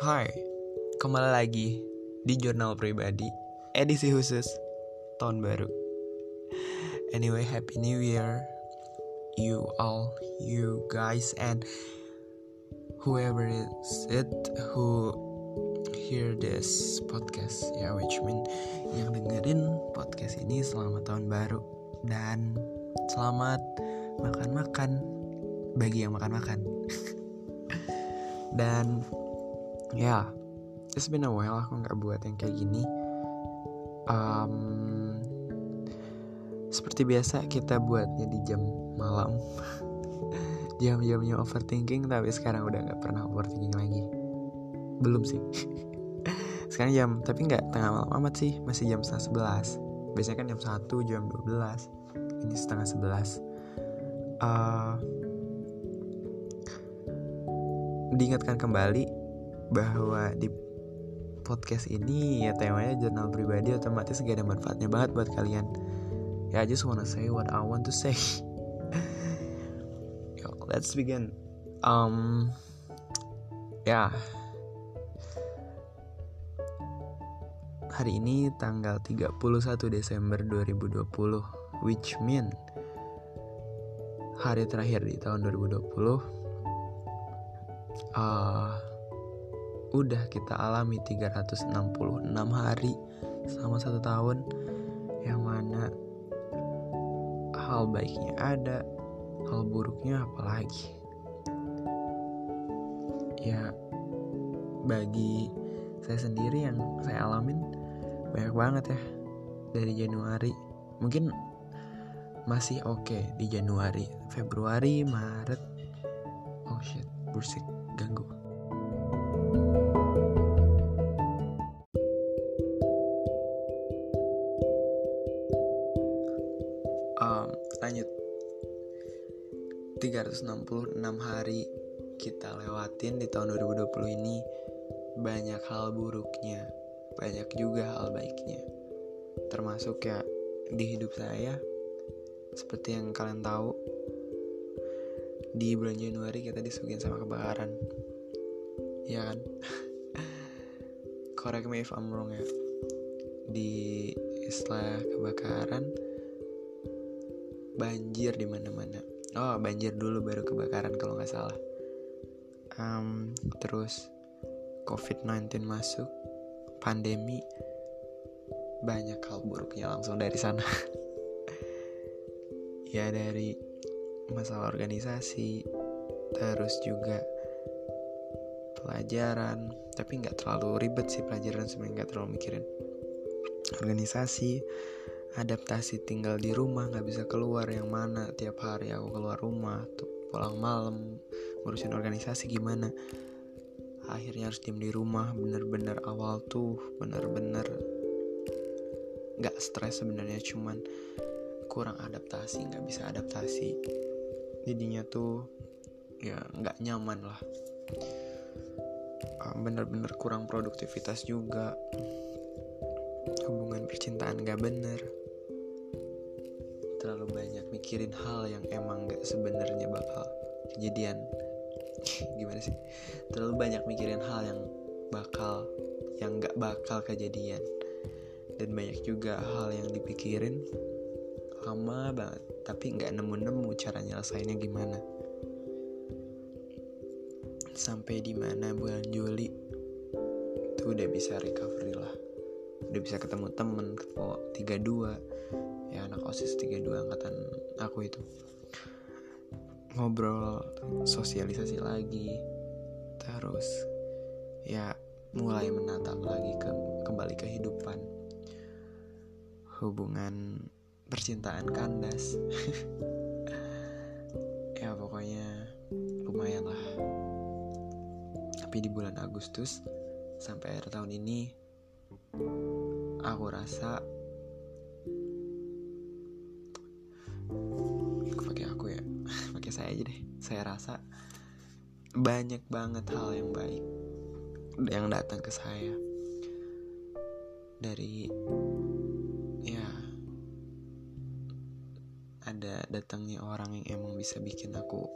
Hai, kembali lagi di jurnal pribadi edisi khusus tahun baru. Anyway, happy new year, you all, you guys, and whoever is it who hear this podcast ya, which mean yang dengerin podcast ini selamat tahun baru dan selamat makan-makan bagi yang makan-makan. dan ya, yeah, it's been a while aku nggak buat yang kayak gini. Um, seperti biasa kita buatnya di jam malam. Jam-jamnya overthinking tapi sekarang udah nggak pernah overthinking lagi. Belum sih. sekarang jam tapi nggak tengah malam amat sih, masih jam setengah sebelas. Biasanya kan jam satu, jam dua belas. Ini setengah sebelas. Uh, diingatkan kembali bahwa di podcast ini ya temanya jurnal pribadi otomatis gak ada manfaatnya banget buat kalian. Ya I just wanna say what I want to say. Yo, let's begin. Um ya. Yeah. hari ini tanggal 31 Desember 2020 which mean hari terakhir di tahun 2020 uh, udah kita alami 366 hari selama satu tahun yang mana hal baiknya ada hal buruknya apalagi ya bagi saya sendiri yang saya alamin banyak banget ya dari Januari. Mungkin masih oke okay di Januari Februari Maret. Oh shit bersih ganggu. 366 hari kita lewatin di tahun 2020 ini banyak hal buruknya banyak juga hal baiknya. Termasuk ya di hidup saya seperti yang kalian tahu di bulan Januari kita disuguhin sama kebakaran. Ya kan? Correct me if I'm wrong ya. Di istilah kebakaran banjir di mana-mana oh banjir dulu baru kebakaran kalau nggak salah. Um, terus COVID-19 masuk pandemi banyak hal buruknya langsung dari sana. Ya dari masalah organisasi terus juga pelajaran tapi nggak terlalu ribet sih pelajaran sebenarnya nggak terlalu mikirin organisasi adaptasi tinggal di rumah nggak bisa keluar. Yang mana tiap hari aku keluar rumah tuh pulang malam ngurusin organisasi gimana. Akhirnya harus diem di rumah bener-bener awal tuh bener-bener nggak stres sebenarnya cuman kurang adaptasi nggak bisa adaptasi. Jadinya tuh ya nggak nyaman lah. Ah, bener-bener kurang produktivitas juga. Hubungan percintaan gak bener terlalu banyak mikirin hal yang emang gak sebenarnya bakal kejadian. Gimana sih? Terlalu banyak mikirin hal yang bakal yang gak bakal kejadian. Dan banyak juga hal yang dipikirin lama banget tapi nggak nemu-nemu cara nyelesainnya gimana. Sampai di mana bulan Juli itu udah bisa recovery lah. Udah bisa ketemu temen ketemu 32 ya anak osis 32 angkatan aku itu. Ngobrol sosialisasi lagi terus ya mulai menatap lagi ke kembali kehidupan. Hubungan percintaan kandas. Ya pokoknya lumayan lah. Tapi di bulan Agustus sampai akhir tahun ini aku rasa saya rasa banyak banget hal yang baik yang datang ke saya. Dari ada datangnya orang yang emang bisa bikin aku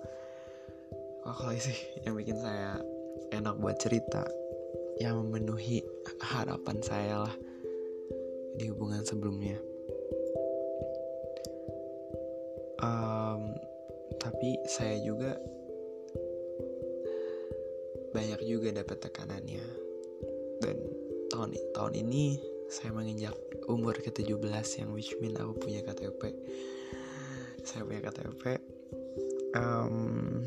oh kalau sih yang bikin saya enak buat cerita yang memenuhi harapan saya lah di hubungan sebelumnya. Um, tapi saya juga banyak juga dapat tekanannya. Dan tahun tahun ini saya menginjak umur ke-17 yang which mean aku punya KTP saya punya KTP um,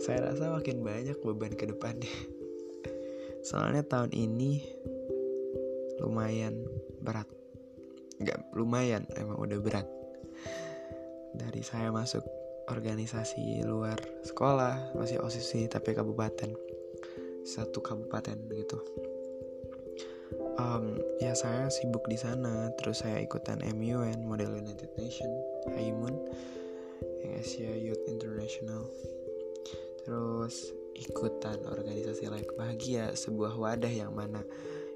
saya rasa makin banyak beban ke depannya. Soalnya tahun ini lumayan berat. Nggak lumayan emang udah berat dari saya masuk organisasi luar sekolah masih osisi tapi kabupaten. Satu kabupaten gitu. Um, ya saya sibuk di sana terus saya ikutan MUN Model United Nation Haimun yang Asia Youth International. Terus ikutan organisasi layak bahagia sebuah wadah yang mana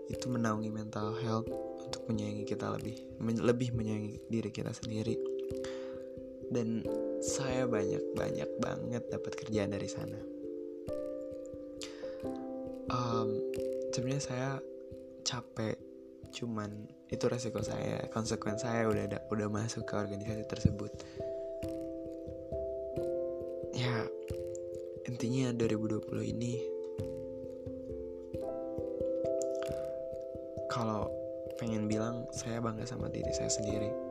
itu menaungi mental health untuk menyayangi kita lebih men lebih menyayangi diri kita sendiri dan saya banyak banyak banget dapat kerjaan dari sana. Um, sebenarnya saya capek cuman itu resiko saya. Konsekuen saya udah ada, udah masuk ke organisasi tersebut. Ya intinya 2020 ini kalau pengen bilang saya bangga sama diri saya sendiri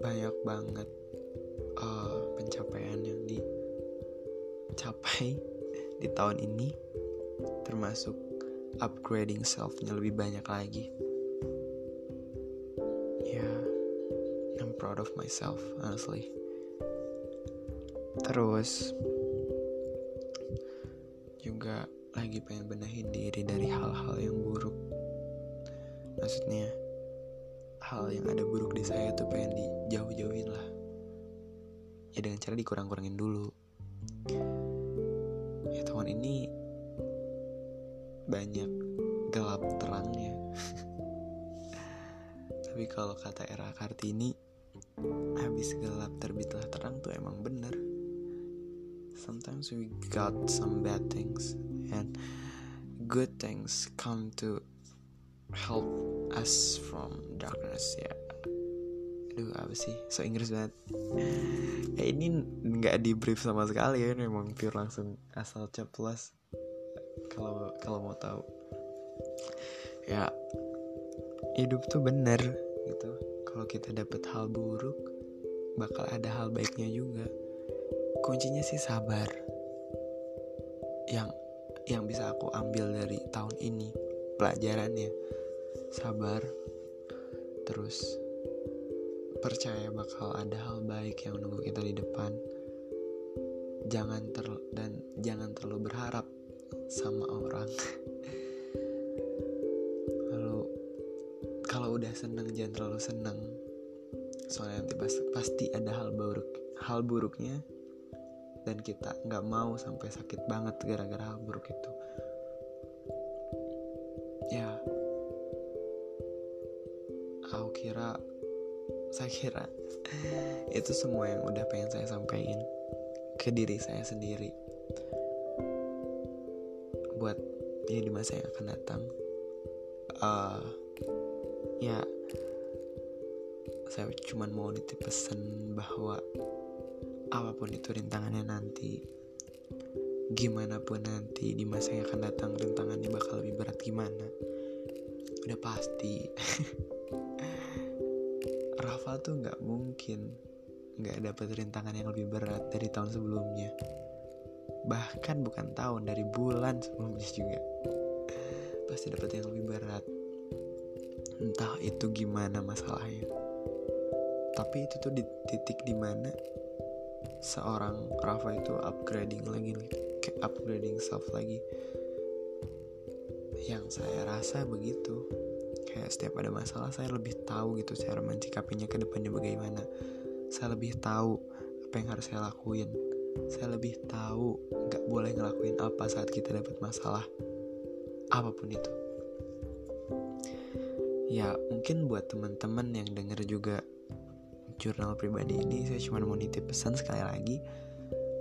banyak banget uh, pencapaian yang dicapai di tahun ini termasuk upgrading selfnya lebih banyak lagi. Ya yeah, I'm proud of myself honestly. Terus juga lagi pengen benahin diri dari hal-hal yang buruk. Maksudnya hal yang ada buruk di saya tuh pengen dijauh-jauhin lah. Ya dengan cara dikurang-kurangin dulu. Ya tahun ini banyak gelap terangnya. Tapi kalau kata era Kartini habis gelap terbitlah terang tuh emang bener. Sometimes we got some bad things and good things come to help us from darkness ya. Aduh apa sih? So Inggris banget. Ya ini nggak di brief sama sekali ya memang pure langsung asal ceplos kalau kalau mau tahu. Ya hidup tuh bener gitu. Kalau kita dapet hal buruk bakal ada hal baiknya juga. Kuncinya sih sabar. Yang yang bisa aku ambil dari tahun ini pelajarannya sabar terus percaya bakal ada hal baik yang nunggu kita di depan. Jangan ter dan jangan terlalu berharap sama orang. Lalu kalau udah seneng jangan terlalu seneng. Soalnya nanti pasti, pasti ada hal buruk hal buruknya. Dan kita nggak mau sampai sakit banget gara-gara hal buruk itu. Ya kira saya kira itu semua yang udah pengen saya sampaikan ke diri saya sendiri. Buat ya di masa yang akan datang. Uh, ya saya cuma mau nitip pesan bahwa apa pun itu rintangannya nanti gimana pun nanti di masa yang akan datang rintangannya bakal lebih berat gimana udah pasti Rafa tuh nggak mungkin nggak dapet rintangan yang lebih berat dari tahun sebelumnya. Bahkan bukan tahun dari bulan sebelumnya juga. Pasti dapat yang lebih berat. Entah itu gimana masalahnya. Tapi itu tuh di titik di mana seorang Rafa itu upgrading lagi kayak upgrading self lagi. Yang saya rasa begitu kayak setiap ada masalah saya lebih tahu gitu cara mencikapinya ke depannya bagaimana. Saya lebih tahu apa yang harus saya lakuin. Saya lebih tahu nggak boleh ngelakuin apa saat kita dapat masalah apa pun itu. Ya mungkin buat teman-teman yang denger juga jurnal pribadi ini saya cuma mau nitip pesan sekali lagi.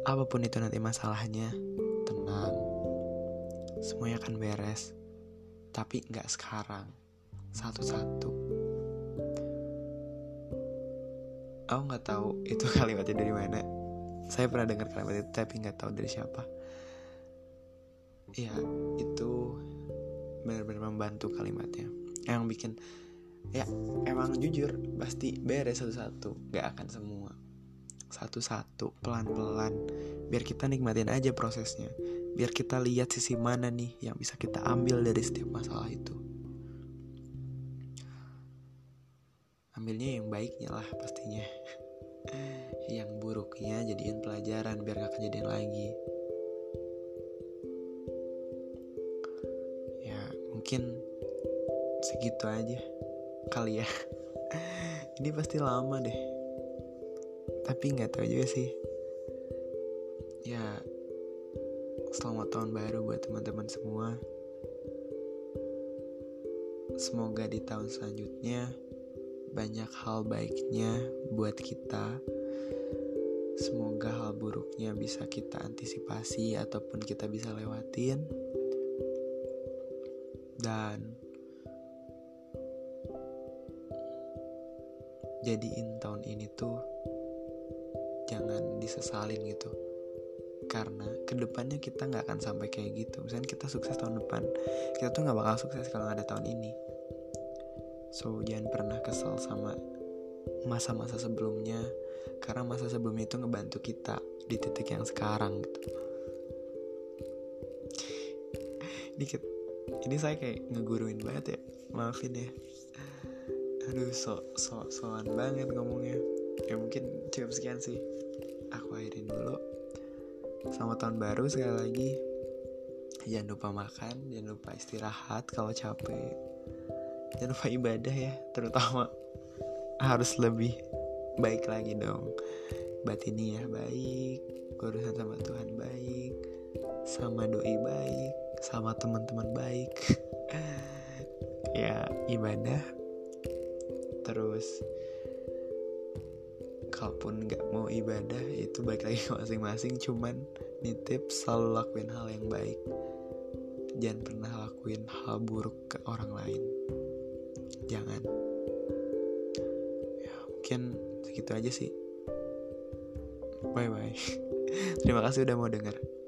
Apa pun itu nanti masalahnya tenang. Semuanya akan beres. Tapi nggak sekarang satu-satu. Aku nggak tahu itu kalimatnya dari mana. Saya pernah dengar kalimat itu tapi nggak tahu dari siapa. Ya itu benar-benar membantu kalimatnya. Yang bikin ya emang jujur pasti beres satu-satu. Nggak akan semua. Satu-satu pelan-pelan. Biar kita nikmatin aja prosesnya. Biar kita lihat sisi mana nih yang bisa kita ambil dari setiap masalah itu ambilnya yang baiknya lah pastinya. Yang buruknya jadiin pelajaran biar gak kejadian lagi. Ya mungkin segitu aja kali ya. Ini pasti lama deh. Tapi nggak tahu juga sih. Ya selamat tahun baru buat teman-teman semua. Semoga di tahun selanjutnya banyak hal baiknya buat kita. Semoga hal buruknya bisa kita antisipasi ataupun kita bisa lewatin. Dan jadiin tahun ini tuh jangan disesalin gitu karena ke depannya kita nggak akan sampai kayak gitu misalnya kita sukses tahun depan kita tuh nggak bakal sukses kalau ada tahun ini So jangan pernah kesel sama masa-masa sebelumnya karena masa sebelumnya itu ngebantu kita di titik yang sekarang gitu. Dikit, ini saya kayak ngeguruin banget ya, maafin ya. Aduh, so so soan banget ngomongnya. Ya mungkin cukup sekian sih. Aku akhirin dulu. Selamat tahun baru sekali lagi. Jangan lupa makan, jangan lupa istirahat kalau capek jangan lupa ibadah ya terutama harus lebih baik lagi dong. Batinnya baik. Urusan sama Tuhan baik. Sama doi baik. Sama teman-teman baik. Ya ibadah. Terus kalaupun nggak mau ibadah itu baik lagi masing-masing. Cuman nitip selalu lakuin hal yang baik. Jangan pernah lakuin hal buruk ke orang lain jangan. Ya mungkin segitu aja sih. Bye bye terima kasih udah mau denger